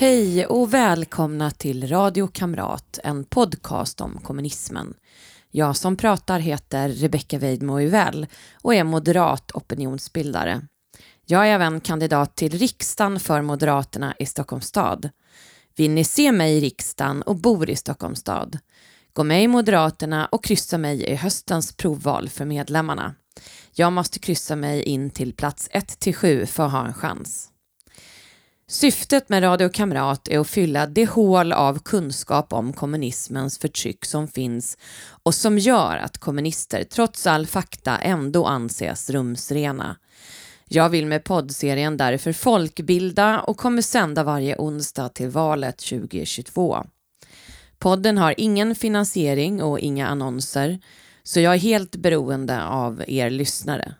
Hej och välkomna till Radio Kamrat, en podcast om kommunismen. Jag som pratar heter Rebecka Weidmo Uvell och är moderat opinionsbildare. Jag är även kandidat till riksdagen för Moderaterna i Stockholms stad. Vill ni se mig i riksdagen och bor i Stockholms stad? Gå med i Moderaterna och kryssa mig i höstens provval för medlemmarna. Jag måste kryssa mig in till plats 1 7 för att ha en chans. Syftet med Radio Kamrat är att fylla det hål av kunskap om kommunismens förtryck som finns och som gör att kommunister trots all fakta ändå anses rumsrena. Jag vill med poddserien därför folkbilda och kommer sända varje onsdag till valet 2022. Podden har ingen finansiering och inga annonser, så jag är helt beroende av er lyssnare.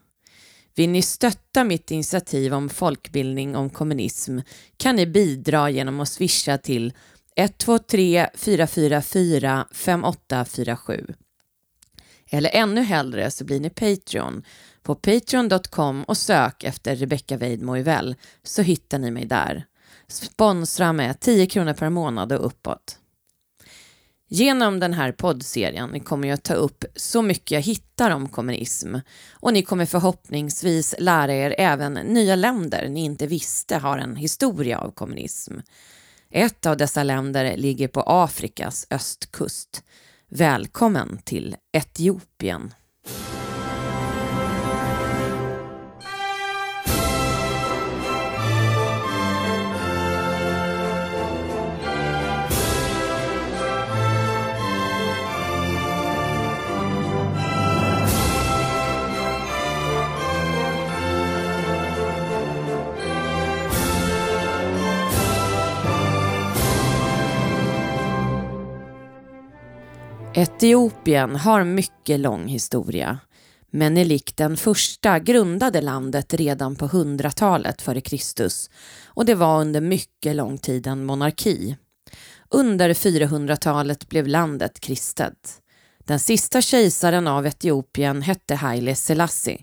Vill ni stötta mitt initiativ om folkbildning om kommunism kan ni bidra genom att swisha till 123 444 5847. Eller ännu hellre så blir ni Patreon på patreon.com och sök efter Rebecca Weidmo så hittar ni mig där. Sponsra med 10 kronor per månad och uppåt. Genom den här poddserien kommer jag ta upp så mycket jag hittar om kommunism och ni kommer förhoppningsvis lära er även nya länder ni inte visste har en historia av kommunism. Ett av dessa länder ligger på Afrikas östkust. Välkommen till Etiopien. Etiopien har mycket lång historia. Men är likt den första grundade landet redan på 100-talet före Kristus och det var under mycket lång tid en monarki. Under 400-talet blev landet kristet. Den sista kejsaren av Etiopien hette Haile Selassie.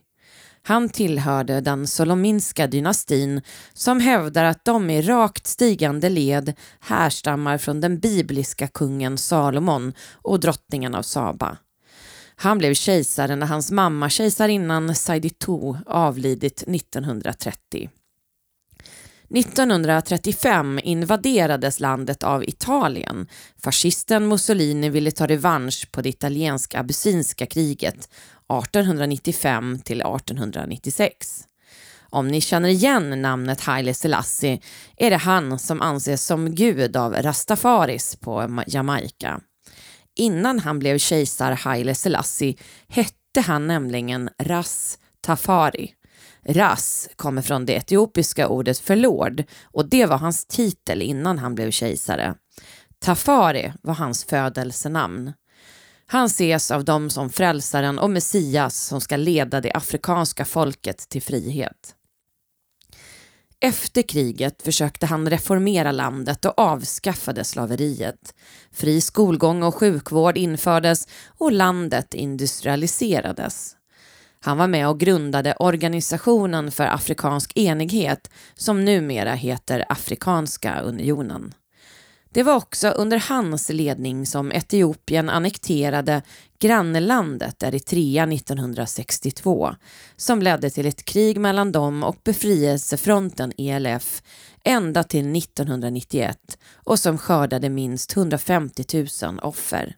Han tillhörde den Solominska dynastin som hävdar att de i rakt stigande led härstammar från den bibliska kungen Salomon och drottningen av Saba. Han blev kejsare när hans mamma kejsarinnan Saiditou avlidit 1930. 1935 invaderades landet av Italien. Fascisten Mussolini ville ta revansch på det italiensk-abessinska kriget 1895 till 1896. Om ni känner igen namnet Haile Selassie är det han som anses som gud av rastafaris på Jamaica. Innan han blev kejsar Haile Selassie hette han nämligen Ras Tafari. Ras kommer från det etiopiska ordet för lord och det var hans titel innan han blev kejsare. Tafari var hans födelsenamn. Han ses av dem som frälsaren och Messias som ska leda det afrikanska folket till frihet. Efter kriget försökte han reformera landet och avskaffade slaveriet. Fri skolgång och sjukvård infördes och landet industrialiserades. Han var med och grundade Organisationen för afrikansk enighet som numera heter Afrikanska unionen. Det var också under hans ledning som Etiopien annekterade grannlandet Eritrea 1962 som ledde till ett krig mellan dem och befrielsefronten ELF ända till 1991 och som skördade minst 150 000 offer.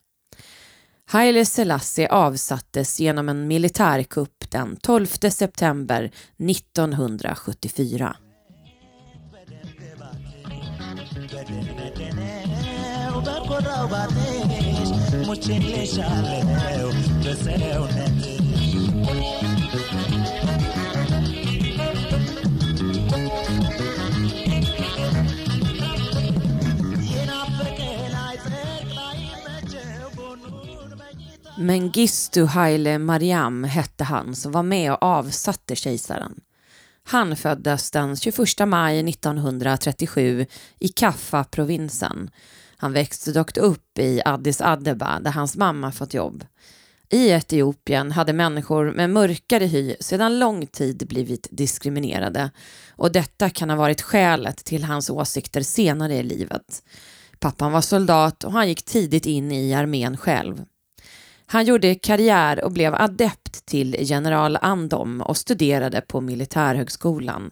Haile Selassie avsattes genom en militärkupp den 12 september 1974. Mengistu Haile Mariam hette han som var med och avsatte kejsaren. Han föddes den 21 maj 1937 i Kaffa-provinsen. Han växte dock upp i Addis Abeba där hans mamma fått jobb. I Etiopien hade människor med mörkare hy sedan lång tid blivit diskriminerade och detta kan ha varit skälet till hans åsikter senare i livet. Pappan var soldat och han gick tidigt in i armén själv. Han gjorde karriär och blev adept till general Andom och studerade på militärhögskolan.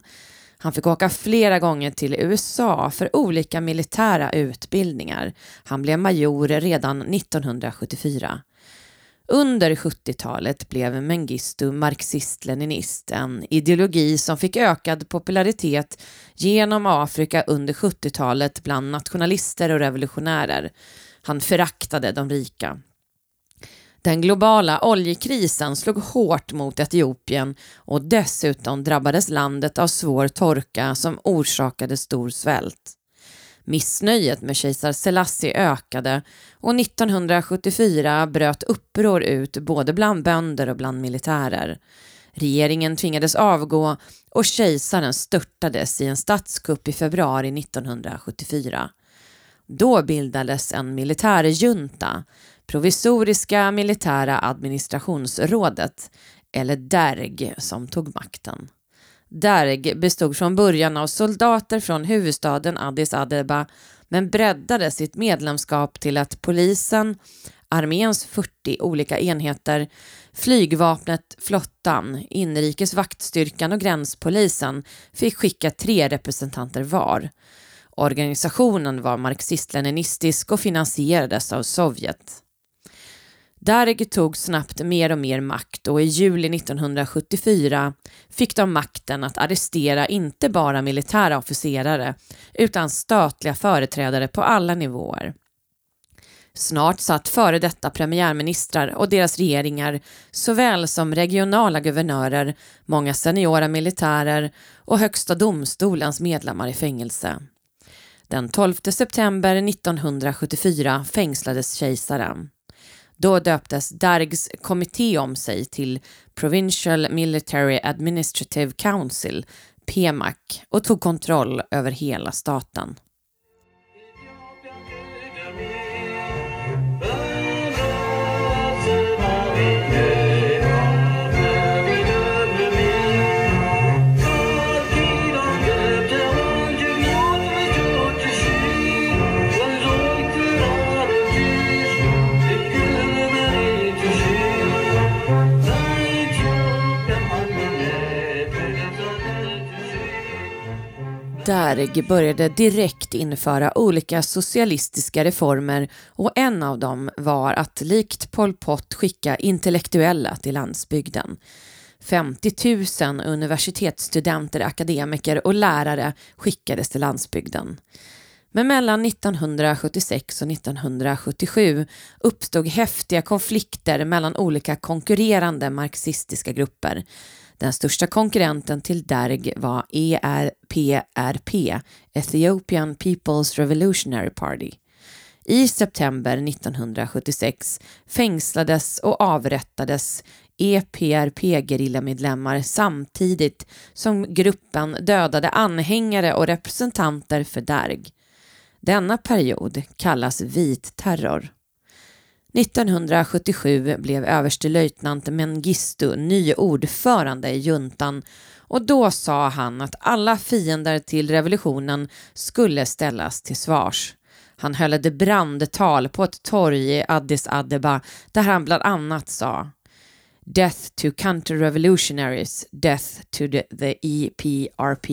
Han fick åka flera gånger till USA för olika militära utbildningar. Han blev major redan 1974. Under 70-talet blev Mengistu marxist-leninist, en ideologi som fick ökad popularitet genom Afrika under 70-talet bland nationalister och revolutionärer. Han föraktade de rika. Den globala oljekrisen slog hårt mot Etiopien och dessutom drabbades landet av svår torka som orsakade stor svält. Missnöjet med kejsar Selassie ökade och 1974 bröt uppror ut både bland bönder och bland militärer. Regeringen tvingades avgå och kejsaren störtades i en statskupp i februari 1974. Då bildades en militärjunta, Provisoriska militära administrationsrådet, eller DERG, som tog makten. Derg bestod från början av soldater från huvudstaden Addis Abeba men breddade sitt medlemskap till att polisen, arméns 40 olika enheter, flygvapnet, flottan, inrikes vaktstyrkan och gränspolisen fick skicka tre representanter var. Organisationen var marxist-leninistisk och finansierades av Sovjet. Dareg tog snabbt mer och mer makt och i juli 1974 fick de makten att arrestera inte bara militära officerare utan statliga företrädare på alla nivåer. Snart satt före detta premiärministrar och deras regeringar såväl som regionala guvernörer, många seniora militärer och Högsta domstolens medlemmar i fängelse. Den 12 september 1974 fängslades kejsaren. Då döptes Dargs kommitté om sig till Provincial Military Administrative Council, PMAC, och tog kontroll över hela staten. Derg började direkt införa olika socialistiska reformer och en av dem var att likt Pol Pot skicka intellektuella till landsbygden. 50 000 universitetsstudenter, akademiker och lärare skickades till landsbygden. Men mellan 1976 och 1977 uppstod häftiga konflikter mellan olika konkurrerande marxistiska grupper. Den största konkurrenten till Derg var ERPRP, Ethiopian People's Revolutionary Party. I september 1976 fängslades och avrättades EPRP-gerillamedlemmar samtidigt som gruppen dödade anhängare och representanter för Derg. Denna period kallas vit terror. 1977 blev överstelöjtnant Mengistu ny ordförande i juntan och då sa han att alla fiender till revolutionen skulle ställas till svars. Han höll ett brandtal på ett torg i Addis Abeba där han bland annat sa Death to counter-revolutionaries, death to the, the EPRP.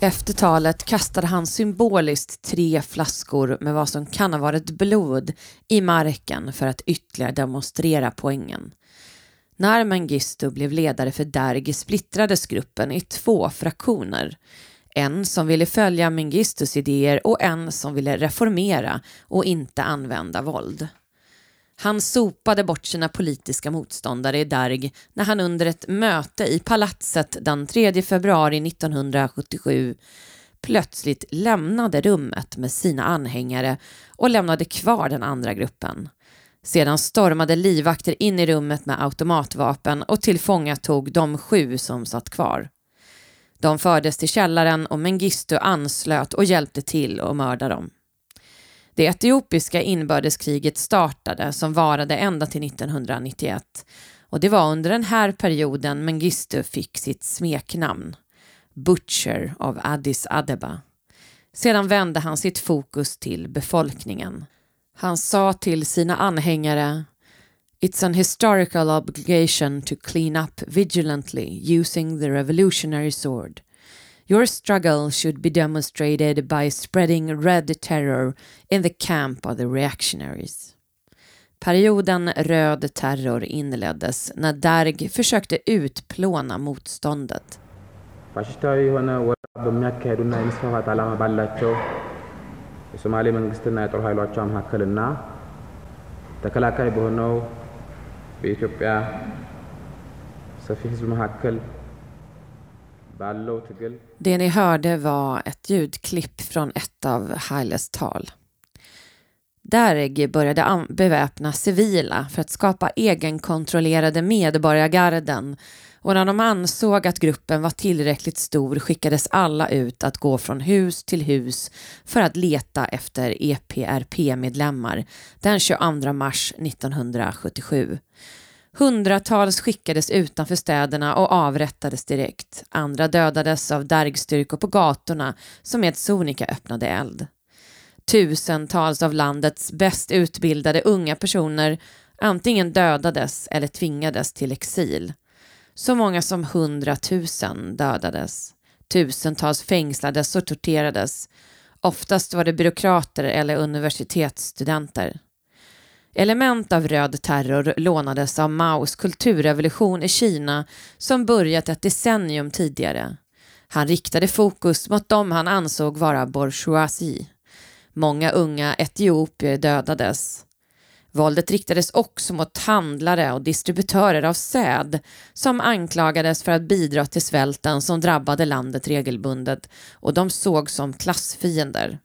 Efter talet kastade han symboliskt tre flaskor med vad som kan ha varit blod i marken för att ytterligare demonstrera poängen. När Mengistu blev ledare för Derg splittrades gruppen i två fraktioner. En som ville följa Mengistus idéer och en som ville reformera och inte använda våld. Han sopade bort sina politiska motståndare i Darg när han under ett möte i palatset den 3 februari 1977 plötsligt lämnade rummet med sina anhängare och lämnade kvar den andra gruppen. Sedan stormade livvakter in i rummet med automatvapen och tillfångatog de sju som satt kvar. De fördes till källaren och Mengistu anslöt och hjälpte till att mörda dem. Det etiopiska inbördeskriget startade som varade ända till 1991 och det var under den här perioden Mengistu fick sitt smeknamn, Butcher av Addis Abeba. Sedan vände han sitt fokus till befolkningen. Han sa till sina anhängare It's an historical obligation to clean up vigilantly using the revolutionary sword. Your struggle should be demonstrated by spreading red terror in the camp of the reactionaries. Perioden röd terror inleddes när Darg försökte utplåna motståndet. ፋሽስታዊ የሆነ ወረራ በሚያካሄዱና የመስፋፋት ዓላማ ባላቸው የሶማሌ መንግስትና የጦር ኃይሎቿ መካከልና ተከላካይ በሆነው በኢትዮጵያ ሰፊ ህዝብ መካከል ባለው ትግል det ni hörde var ett ljudklipp från ett av Hailes tal. Derg började beväpna civila för att skapa egenkontrollerade medborgargarden och när de ansåg att gruppen var tillräckligt stor skickades alla ut att gå från hus till hus för att leta efter EPRP-medlemmar den 22 mars 1977. Hundratals skickades utanför städerna och avrättades direkt. Andra dödades av Dergstyrkor på gatorna som med sonika öppnade eld. Tusentals av landets bäst utbildade unga personer antingen dödades eller tvingades till exil. Så många som hundratusen dödades. Tusentals fängslades och torterades. Oftast var det byråkrater eller universitetsstudenter. Element av röd terror lånades av Maos kulturrevolution i Kina som börjat ett decennium tidigare. Han riktade fokus mot dem han ansåg vara bourgeoisie. Många unga etiopier dödades. Våldet riktades också mot handlare och distributörer av säd som anklagades för att bidra till svälten som drabbade landet regelbundet och de sågs som klassfiender.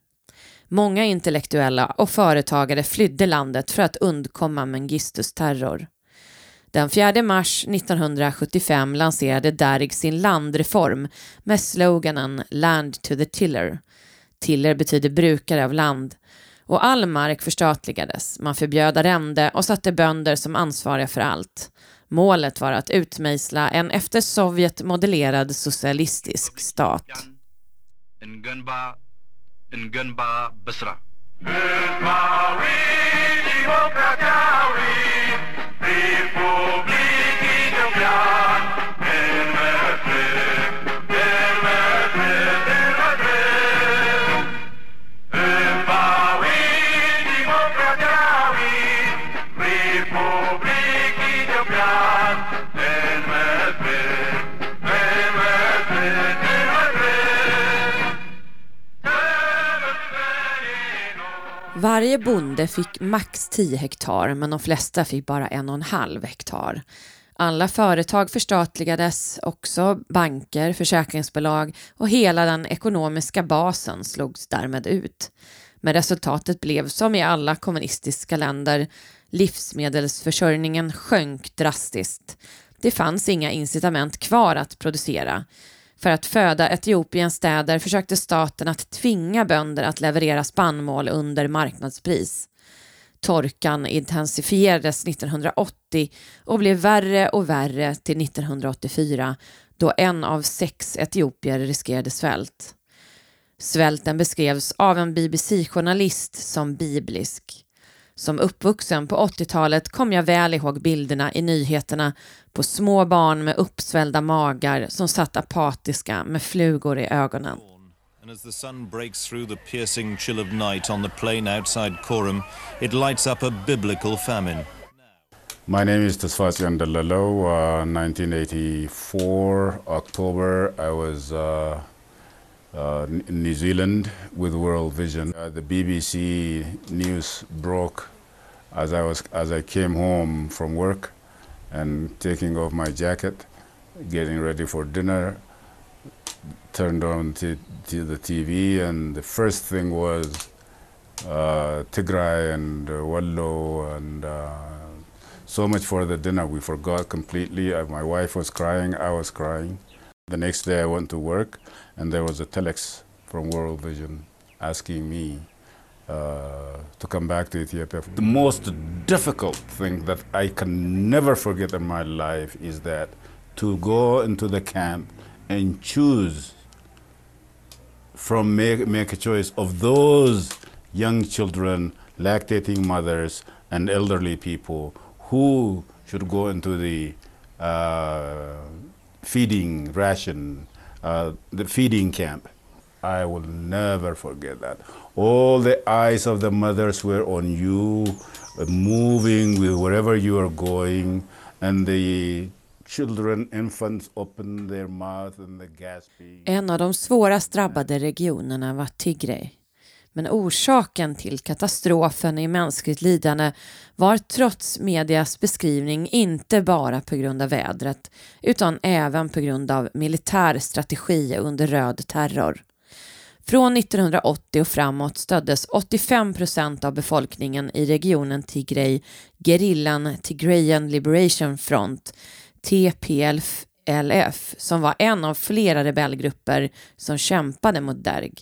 Många intellektuella och företagare flydde landet för att undkomma Mengistus terror. Den 4 mars 1975 lanserade Darg sin landreform med sloganen Land to the Tiller. Tiller betyder brukare av land och all mark förstatligades. Man förbjöd arrende och satte bönder som ansvariga för allt. Målet var att utmejsla en efter Sovjet modellerad socialistisk stat. in Gunba Basra. Varje bonde fick max 10 hektar men de flesta fick bara en och en halv hektar. Alla företag förstatligades, också banker, försäkringsbolag och hela den ekonomiska basen slogs därmed ut. Men resultatet blev som i alla kommunistiska länder, livsmedelsförsörjningen sjönk drastiskt. Det fanns inga incitament kvar att producera. För att föda Etiopiens städer försökte staten att tvinga bönder att leverera spannmål under marknadspris. Torkan intensifierades 1980 och blev värre och värre till 1984 då en av sex etiopier riskerade svält. Svälten beskrevs av en BBC-journalist som biblisk. Som uppvuxen på 80-talet kom jag väl ihåg bilderna i nyheterna på små barn med uppsvällda magar som satt apatiska med flugor i ögonen. And as the sun breaks through the piercing chill of night on the plain outside Korum, it lights up a biblical famine. My name is Tasfasian Dalalo. Uh, 1984, October, I was uh, uh, New Zealand with World Vision. Uh, the BBC news broke as I was as I came home from work and taking off my jacket, getting ready for dinner, turned on to, to the TV, and the first thing was uh, Tigray and uh, Wallo and uh, so much for the dinner. We forgot completely. Uh, my wife was crying, I was crying. The next day I went to work, and there was a telex from World Vision asking me uh, to come back to Ethiopia. The most difficult thing that I can never forget in my life is that to go into the camp and choose from make, make a choice of those young children, lactating mothers, and elderly people who should go into the uh, feeding ration, uh, the feeding camp. I will never forget that. All the eyes of the mothers were on you, uh, moving with wherever you are going, and the children, infants opened their mouth and the gasping. En av de svårast drabbade regionerna var Tigray. Men orsaken till katastrofen i mänskligt lidande var trots medias beskrivning inte bara på grund av vädret utan även på grund av militär strategi under röd terror. Från 1980 och framåt stöddes 85 procent av befolkningen i regionen Tigray gerillan Tigrayan Liberation Front, TPLF, som var en av flera rebellgrupper som kämpade mot Derg.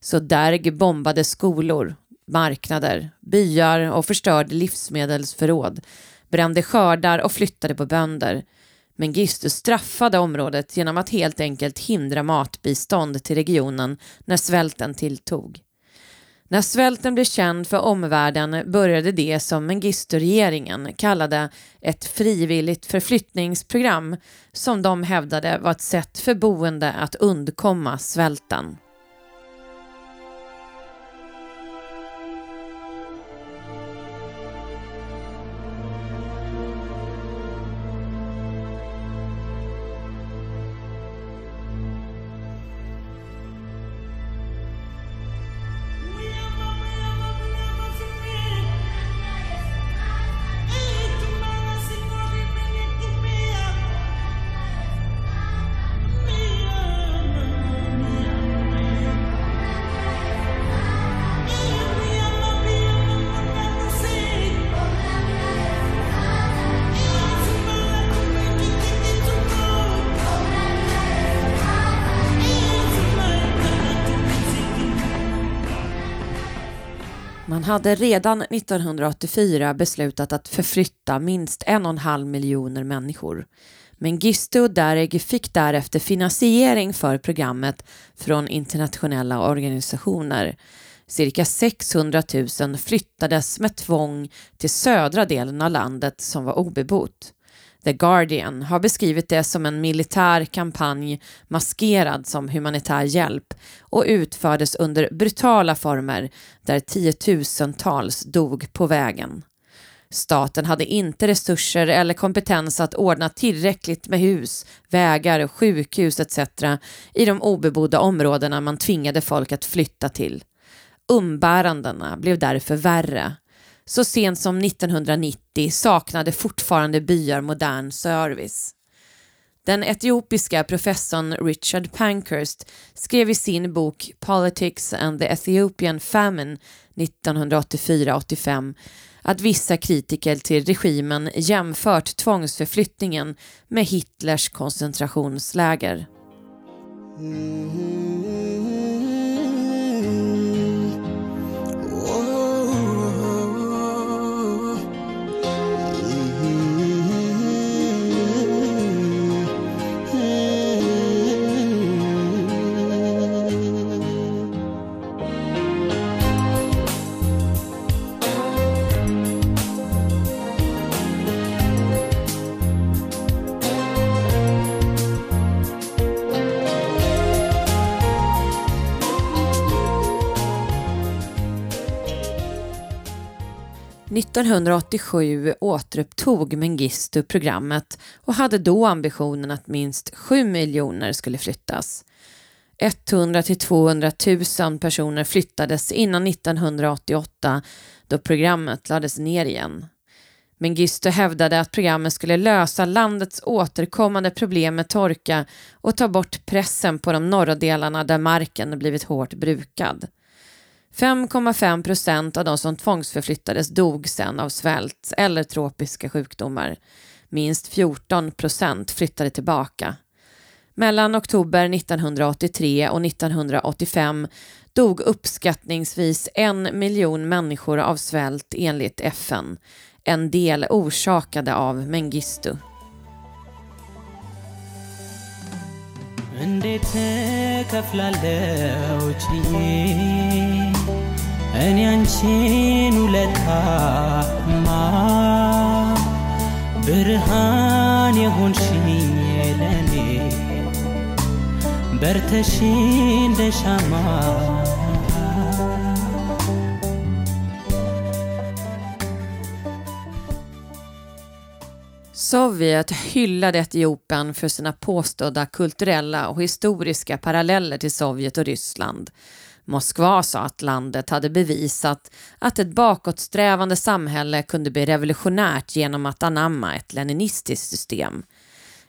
Så Derg bombade skolor, marknader, byar och förstörde livsmedelsförråd, brände skördar och flyttade på bönder. Mengistu straffade området genom att helt enkelt hindra matbistånd till regionen när svälten tilltog. När svälten blev känd för omvärlden började det som Mengistu-regeringen kallade ett frivilligt förflyttningsprogram som de hävdade var ett sätt för boende att undkomma svälten. Hade redan 1984 beslutat att förflytta minst en och en halv miljoner människor. Men Giste och Dereg fick därefter finansiering för programmet från internationella organisationer. Cirka 600 000 flyttades med tvång till södra delen av landet som var obebott. The Guardian har beskrivit det som en militär kampanj maskerad som humanitär hjälp och utfördes under brutala former där tiotusentals dog på vägen. Staten hade inte resurser eller kompetens att ordna tillräckligt med hus, vägar, sjukhus etc. i de obebodda områdena man tvingade folk att flytta till. Umbärandena blev därför värre så sent som 1990 saknade fortfarande byar modern service. Den etiopiska professorn Richard Pankhurst skrev i sin bok Politics and the Ethiopian Famine 1984-85 att vissa kritiker till regimen jämfört tvångsförflyttningen med Hitlers koncentrationsläger. Mm-hmm. –1987 återupptog Mengistu programmet och hade då ambitionen att minst 7 miljoner skulle flyttas. 100 till 200 000 personer flyttades innan 1988 då programmet lades ner igen. Mengistu hävdade att programmet skulle lösa landets återkommande problem med torka och ta bort pressen på de norra delarna där marken blivit hårt brukad. 5,5 procent av de som tvångsförflyttades dog sen av svält eller tropiska sjukdomar. Minst 14 procent flyttade tillbaka. Mellan oktober 1983 och 1985 dog uppskattningsvis en miljon människor av svält enligt FN. En del orsakade av Mengistu. እንዴት ከፍላለው ችዬ እኔ አንቺን ውለታማ ብርሃን የሆንሽኝ ለኔ በርተሽ እንደ ሻማ Sovjet hyllade Etiopien för sina påstådda kulturella och historiska paralleller till Sovjet och Ryssland. Moskva sa att landet hade bevisat att ett bakåtsträvande samhälle kunde bli revolutionärt genom att anamma ett leninistiskt system.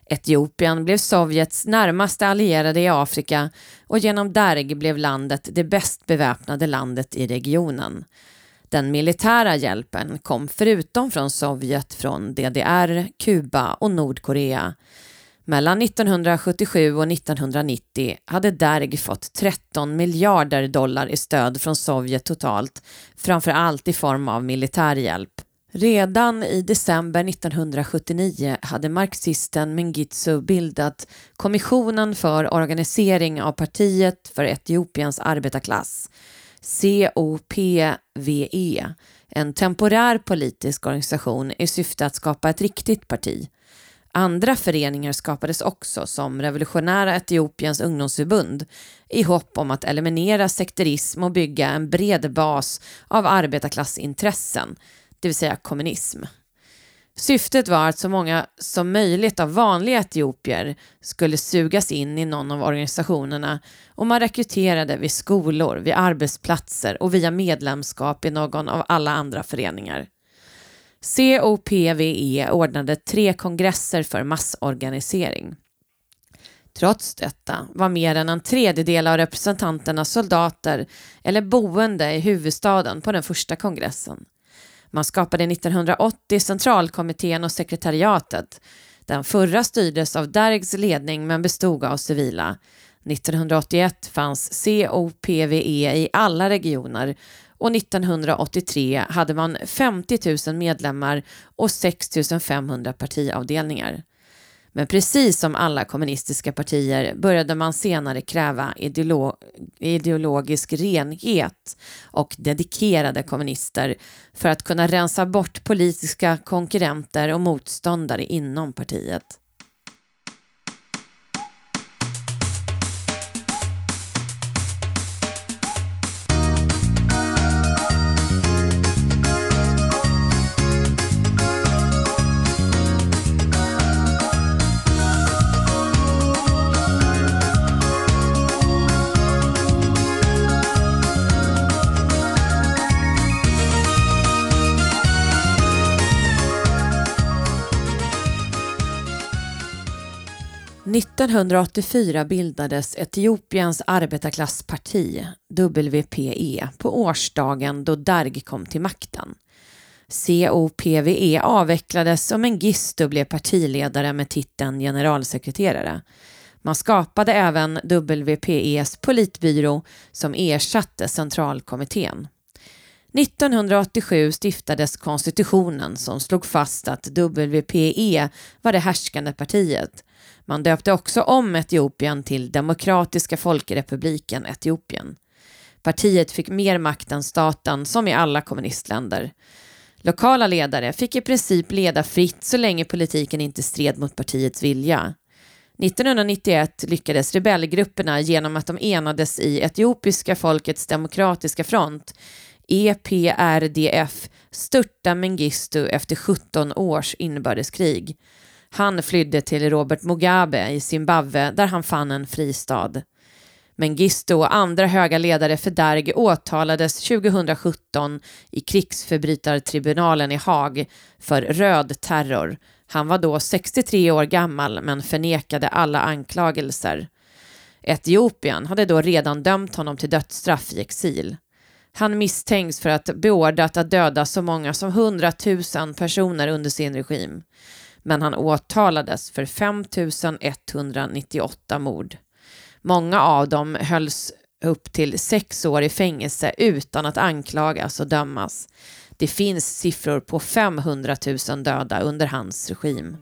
Etiopien blev Sovjets närmaste allierade i Afrika och genom Derg blev landet det bäst beväpnade landet i regionen. Den militära hjälpen kom förutom från Sovjet från DDR, Kuba och Nordkorea. Mellan 1977 och 1990 hade Derg fått 13 miljarder dollar i stöd från Sovjet totalt, framför allt i form av militärhjälp. Redan i december 1979 hade marxisten Mengitsu bildat Kommissionen för organisering av partiet för Etiopiens arbetarklass COPVE, en temporär politisk organisation i syfte att skapa ett riktigt parti. Andra föreningar skapades också som Revolutionära Etiopiens ungdomsförbund i hopp om att eliminera sekterism och bygga en bred bas av arbetarklassintressen, det vill säga kommunism. Syftet var att så många som möjligt av vanliga etiopier skulle sugas in i någon av organisationerna och man rekryterade vid skolor, vid arbetsplatser och via medlemskap i någon av alla andra föreningar. COPVE ordnade tre kongresser för massorganisering. Trots detta var mer än en tredjedel av representanterna soldater eller boende i huvudstaden på den första kongressen. Man skapade 1980 centralkommittén och sekretariatet. Den förra styrdes av Dergs ledning men bestod av civila. 1981 fanns COPVE i alla regioner och 1983 hade man 50 000 medlemmar och 6 500 partiavdelningar. Men precis som alla kommunistiska partier började man senare kräva ideolo ideologisk renhet och dedikerade kommunister för att kunna rensa bort politiska konkurrenter och motståndare inom partiet. 1984 bildades Etiopiens arbetarklassparti, WPE, på årsdagen då Darg kom till makten. COPVE avvecklades och Mengistu blev partiledare med titeln generalsekreterare. Man skapade även WPEs politbyrå som ersatte centralkommittén. 1987 stiftades konstitutionen som slog fast att WPE var det härskande partiet man döpte också om Etiopien till Demokratiska folkrepubliken Etiopien. Partiet fick mer makt än staten, som i alla kommunistländer. Lokala ledare fick i princip leda fritt så länge politiken inte stred mot partiets vilja. 1991 lyckades rebellgrupperna genom att de enades i Etiopiska folkets demokratiska front, EPRDF, störta Mengistu efter 17 års inbördeskrig. Han flydde till Robert Mugabe i Zimbabwe där han fann en fristad. Mengistu och andra höga ledare för Derg åtalades 2017 i krigsförbrytartribunalen i Haag för röd terror. Han var då 63 år gammal men förnekade alla anklagelser. Etiopien hade då redan dömt honom till dödsstraff i exil. Han misstänks för att beordrat att döda så många som 100 000 personer under sin regim. Men han åtalades för 5 198 mord. Många av dem hölls upp till sex år i fängelse utan att anklagas och dömas. Det finns siffror på 500 000 döda under hans regim.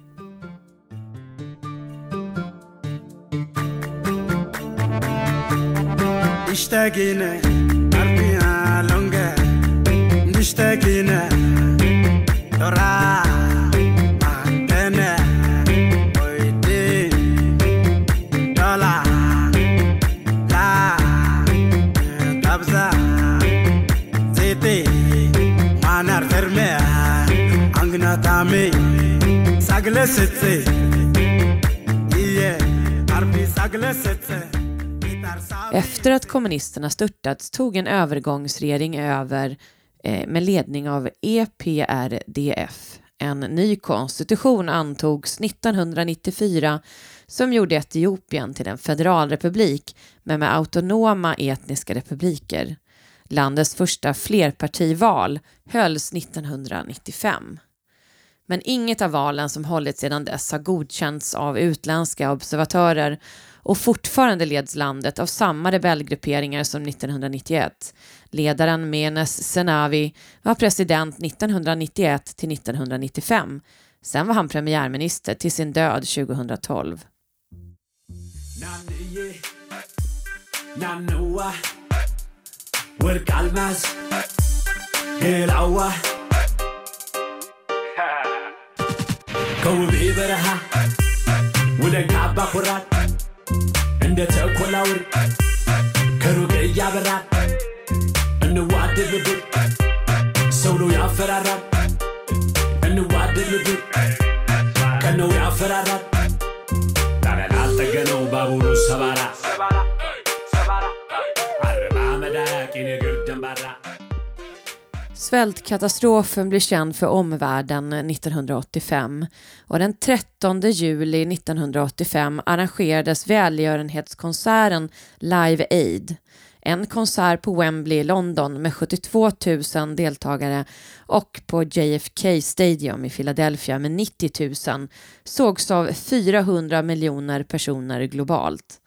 Efter att kommunisterna störtats tog en övergångsregering över eh, med ledning av EPRDF. En ny konstitution antogs 1994 som gjorde Etiopien till en federalrepublik men med autonoma etniska republiker. Landets första flerpartival hölls 1995. Men inget av valen som hållits sedan dess har godkänts av utländska observatörer och fortfarande leds landet av samma rebellgrupperingar som 1991. Ledaren Menes Zenawi var president 1991 till 1995. Sen var han premiärminister till sin död 2012. ከውቤ በረሃ ወደ ካባ ኩራት እንደ ተኮላውር ከሩቅ እያበራል እንዋደድ ልብር ሰው ነው ያፈራራል እንዋደድ ልብር ከነው ያፈራራል ታዲያ ላልጠገነው ባቡሩ ሰባራ። አርባ መዳቂ ነገር ደንባራ Svältkatastrofen blir känd för omvärlden 1985 och den 13 juli 1985 arrangerades välgörenhetskonserten Live Aid. En konsert på Wembley i London med 72 000 deltagare och på JFK Stadium i Philadelphia med 90 000 sågs av 400 miljoner personer globalt.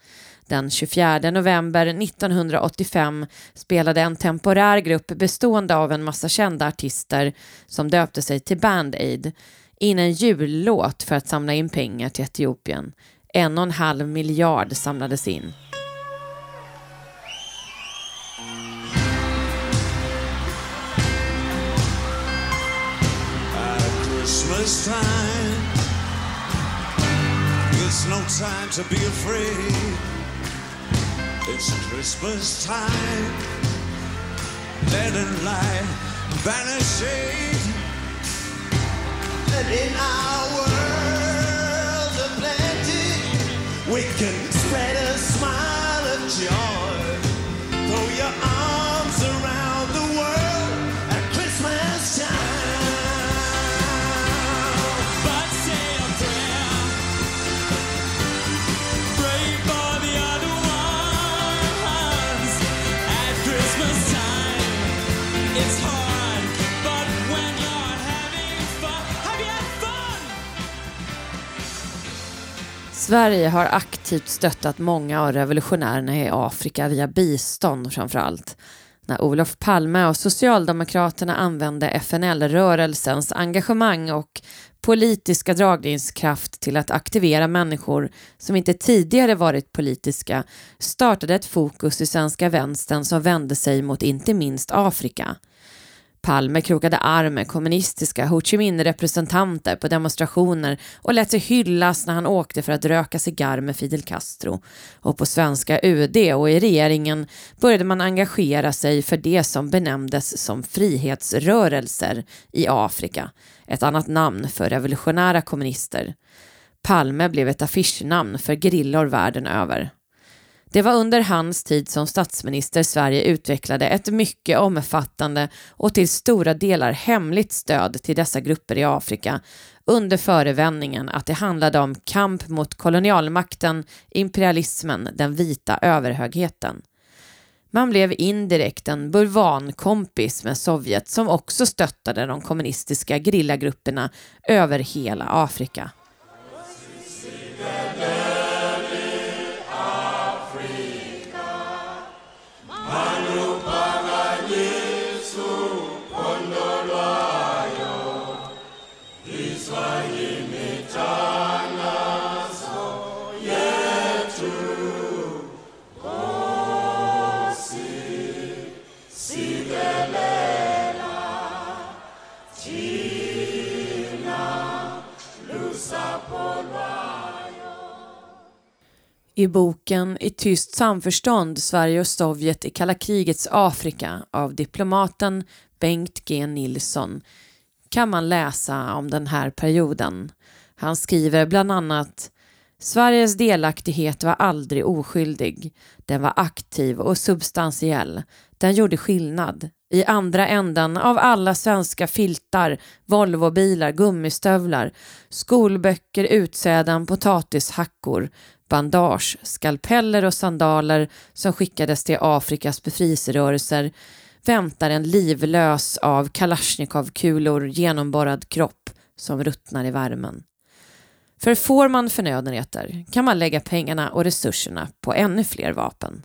Den 24 november 1985 spelade en temporär grupp bestående av en massa kända artister som döpte sig till Band Aid in en jullåt för att samla in pengar till Etiopien. En och en halv miljard samlades in. Christmas time It's no time to be afraid It's Christmas time. Letting light vanishing. And in our world of plenty, we can spread a smile of joy. Sverige har aktivt stöttat många av revolutionärerna i Afrika via bistånd framför allt. När Olof Palme och Socialdemokraterna använde FNL-rörelsens engagemang och politiska dragningskraft till att aktivera människor som inte tidigare varit politiska startade ett fokus i svenska vänstern som vände sig mot inte minst Afrika. Palme krokade arm med kommunistiska Ho Chi Minh-representanter på demonstrationer och lät sig hyllas när han åkte för att röka cigarr med Fidel Castro. Och på svenska UD och i regeringen började man engagera sig för det som benämndes som frihetsrörelser i Afrika, ett annat namn för revolutionära kommunister. Palme blev ett affischnamn för gerillor världen över. Det var under hans tid som statsminister Sverige utvecklade ett mycket omfattande och till stora delar hemligt stöd till dessa grupper i Afrika under förevändningen att det handlade om kamp mot kolonialmakten, imperialismen, den vita överhögheten. Man blev indirekt en bulvankompis med Sovjet som också stöttade de kommunistiska gerillagrupperna över hela Afrika. I boken I tyst samförstånd Sverige och Sovjet i kalla krigets Afrika av diplomaten Bengt G Nilsson kan man läsa om den här perioden. Han skriver bland annat Sveriges delaktighet var aldrig oskyldig. Den var aktiv och substantiell. Den gjorde skillnad. I andra änden av alla svenska filtar, Volvobilar, gummistövlar, skolböcker, utsäden, potatishackor, bandage, skalpeller och sandaler som skickades till Afrikas befrielserörelser väntar en livlös av Kalashnikovkulor genomborrad kropp som ruttnar i värmen. För får man förnödenheter kan man lägga pengarna och resurserna på ännu fler vapen.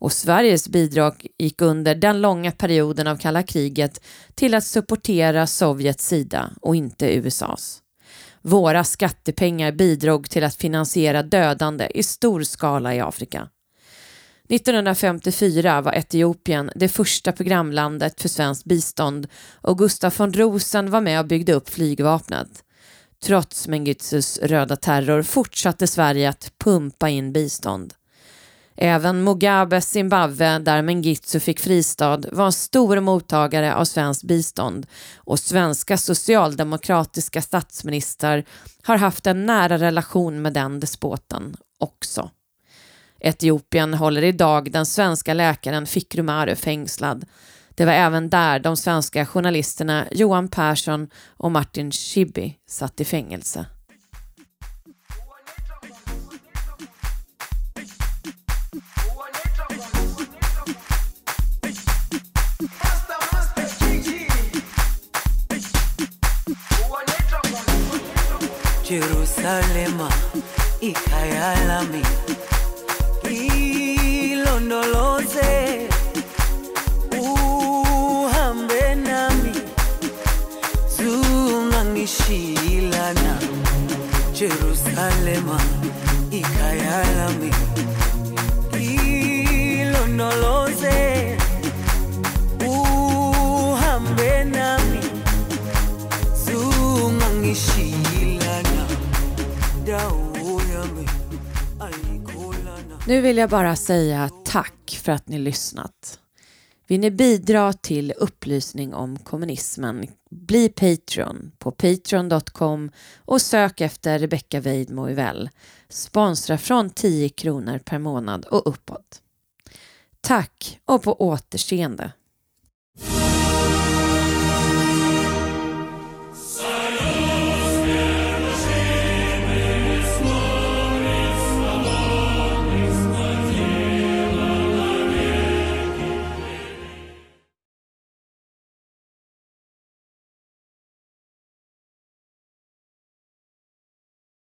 Och Sveriges bidrag gick under den långa perioden av kalla kriget till att supportera Sovjets sida och inte USAs. Våra skattepengar bidrog till att finansiera dödande i stor skala i Afrika. 1954 var Etiopien det första programlandet för svenskt bistånd och Gustaf von Rosen var med och byggde upp flygvapnet. Trots Mengizus röda terror fortsatte Sverige att pumpa in bistånd. Även Mugabes Zimbabwe, där Mengistu fick fristad, var en stor mottagare av svenskt bistånd och svenska socialdemokratiska statsministrar har haft en nära relation med den despoten också. Etiopien håller idag den svenska läkaren Fikru Maru fängslad. Det var även där de svenska journalisterna Johan Persson och Martin Schibbye satt i fängelse. Jerusalema ikhaya ilondoloze uhambe nami zungangishilana Jerusalema ikhaya ilondoloze Nu vill jag bara säga tack för att ni lyssnat. Vill ni bidra till upplysning om kommunismen? Bli Patreon på patreon.com och sök efter Rebecka Weidmo Uvell. Sponsra från 10 kronor per månad och uppåt. Tack och på återseende.